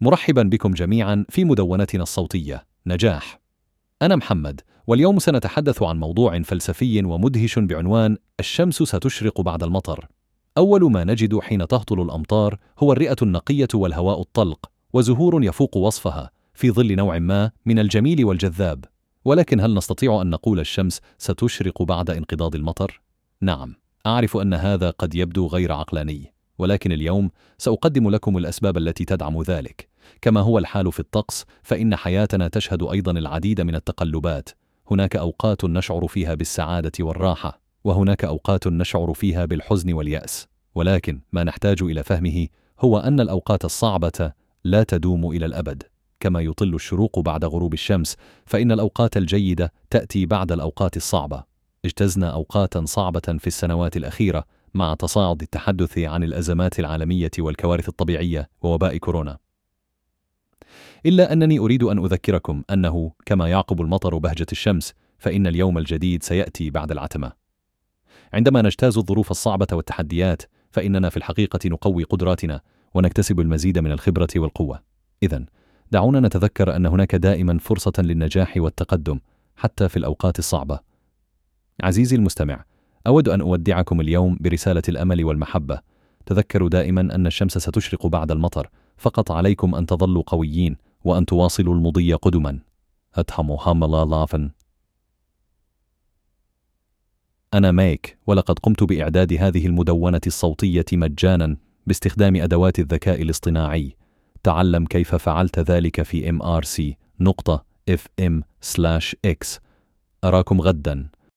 مرحبا بكم جميعا في مدونتنا الصوتية نجاح. أنا محمد، واليوم سنتحدث عن موضوع فلسفي ومدهش بعنوان الشمس ستشرق بعد المطر. أول ما نجد حين تهطل الأمطار هو الرئة النقية والهواء الطلق، وزهور يفوق وصفها في ظل نوع ما من الجميل والجذاب. ولكن هل نستطيع أن نقول الشمس ستشرق بعد انقضاض المطر؟ نعم، أعرف أن هذا قد يبدو غير عقلاني. ولكن اليوم سأقدم لكم الأسباب التي تدعم ذلك. كما هو الحال في الطقس فإن حياتنا تشهد أيضا العديد من التقلبات. هناك أوقات نشعر فيها بالسعادة والراحة وهناك أوقات نشعر فيها بالحزن واليأس. ولكن ما نحتاج إلى فهمه هو أن الأوقات الصعبة لا تدوم إلى الأبد. كما يطل الشروق بعد غروب الشمس فإن الأوقات الجيدة تأتي بعد الأوقات الصعبة. اجتزنا أوقاتا صعبة في السنوات الأخيرة مع تصاعد التحدث عن الأزمات العالمية والكوارث الطبيعية ووباء كورونا. إلا أنني أريد أن أذكركم أنه كما يعقب المطر بهجة الشمس فإن اليوم الجديد سيأتي بعد العتمة. عندما نجتاز الظروف الصعبة والتحديات فإننا في الحقيقة نقوي قدراتنا ونكتسب المزيد من الخبرة والقوة. إذا دعونا نتذكر أن هناك دائما فرصة للنجاح والتقدم حتى في الأوقات الصعبة. عزيزي المستمع، أود أن أودعكم اليوم برسالة الأمل والمحبة. تذكروا دائما أن الشمس ستشرق بعد المطر فقط عليكم أن تظلوا قويين وأن تواصلوا المضي قدما. أتهم هاملا لافن. أنا ميك ولقد قمت بإعداد هذه المدونة الصوتية مجانا باستخدام أدوات الذكاء الاصطناعي. تعلم كيف فعلت ذلك في MRC نقطة FM/X أراكم غدا.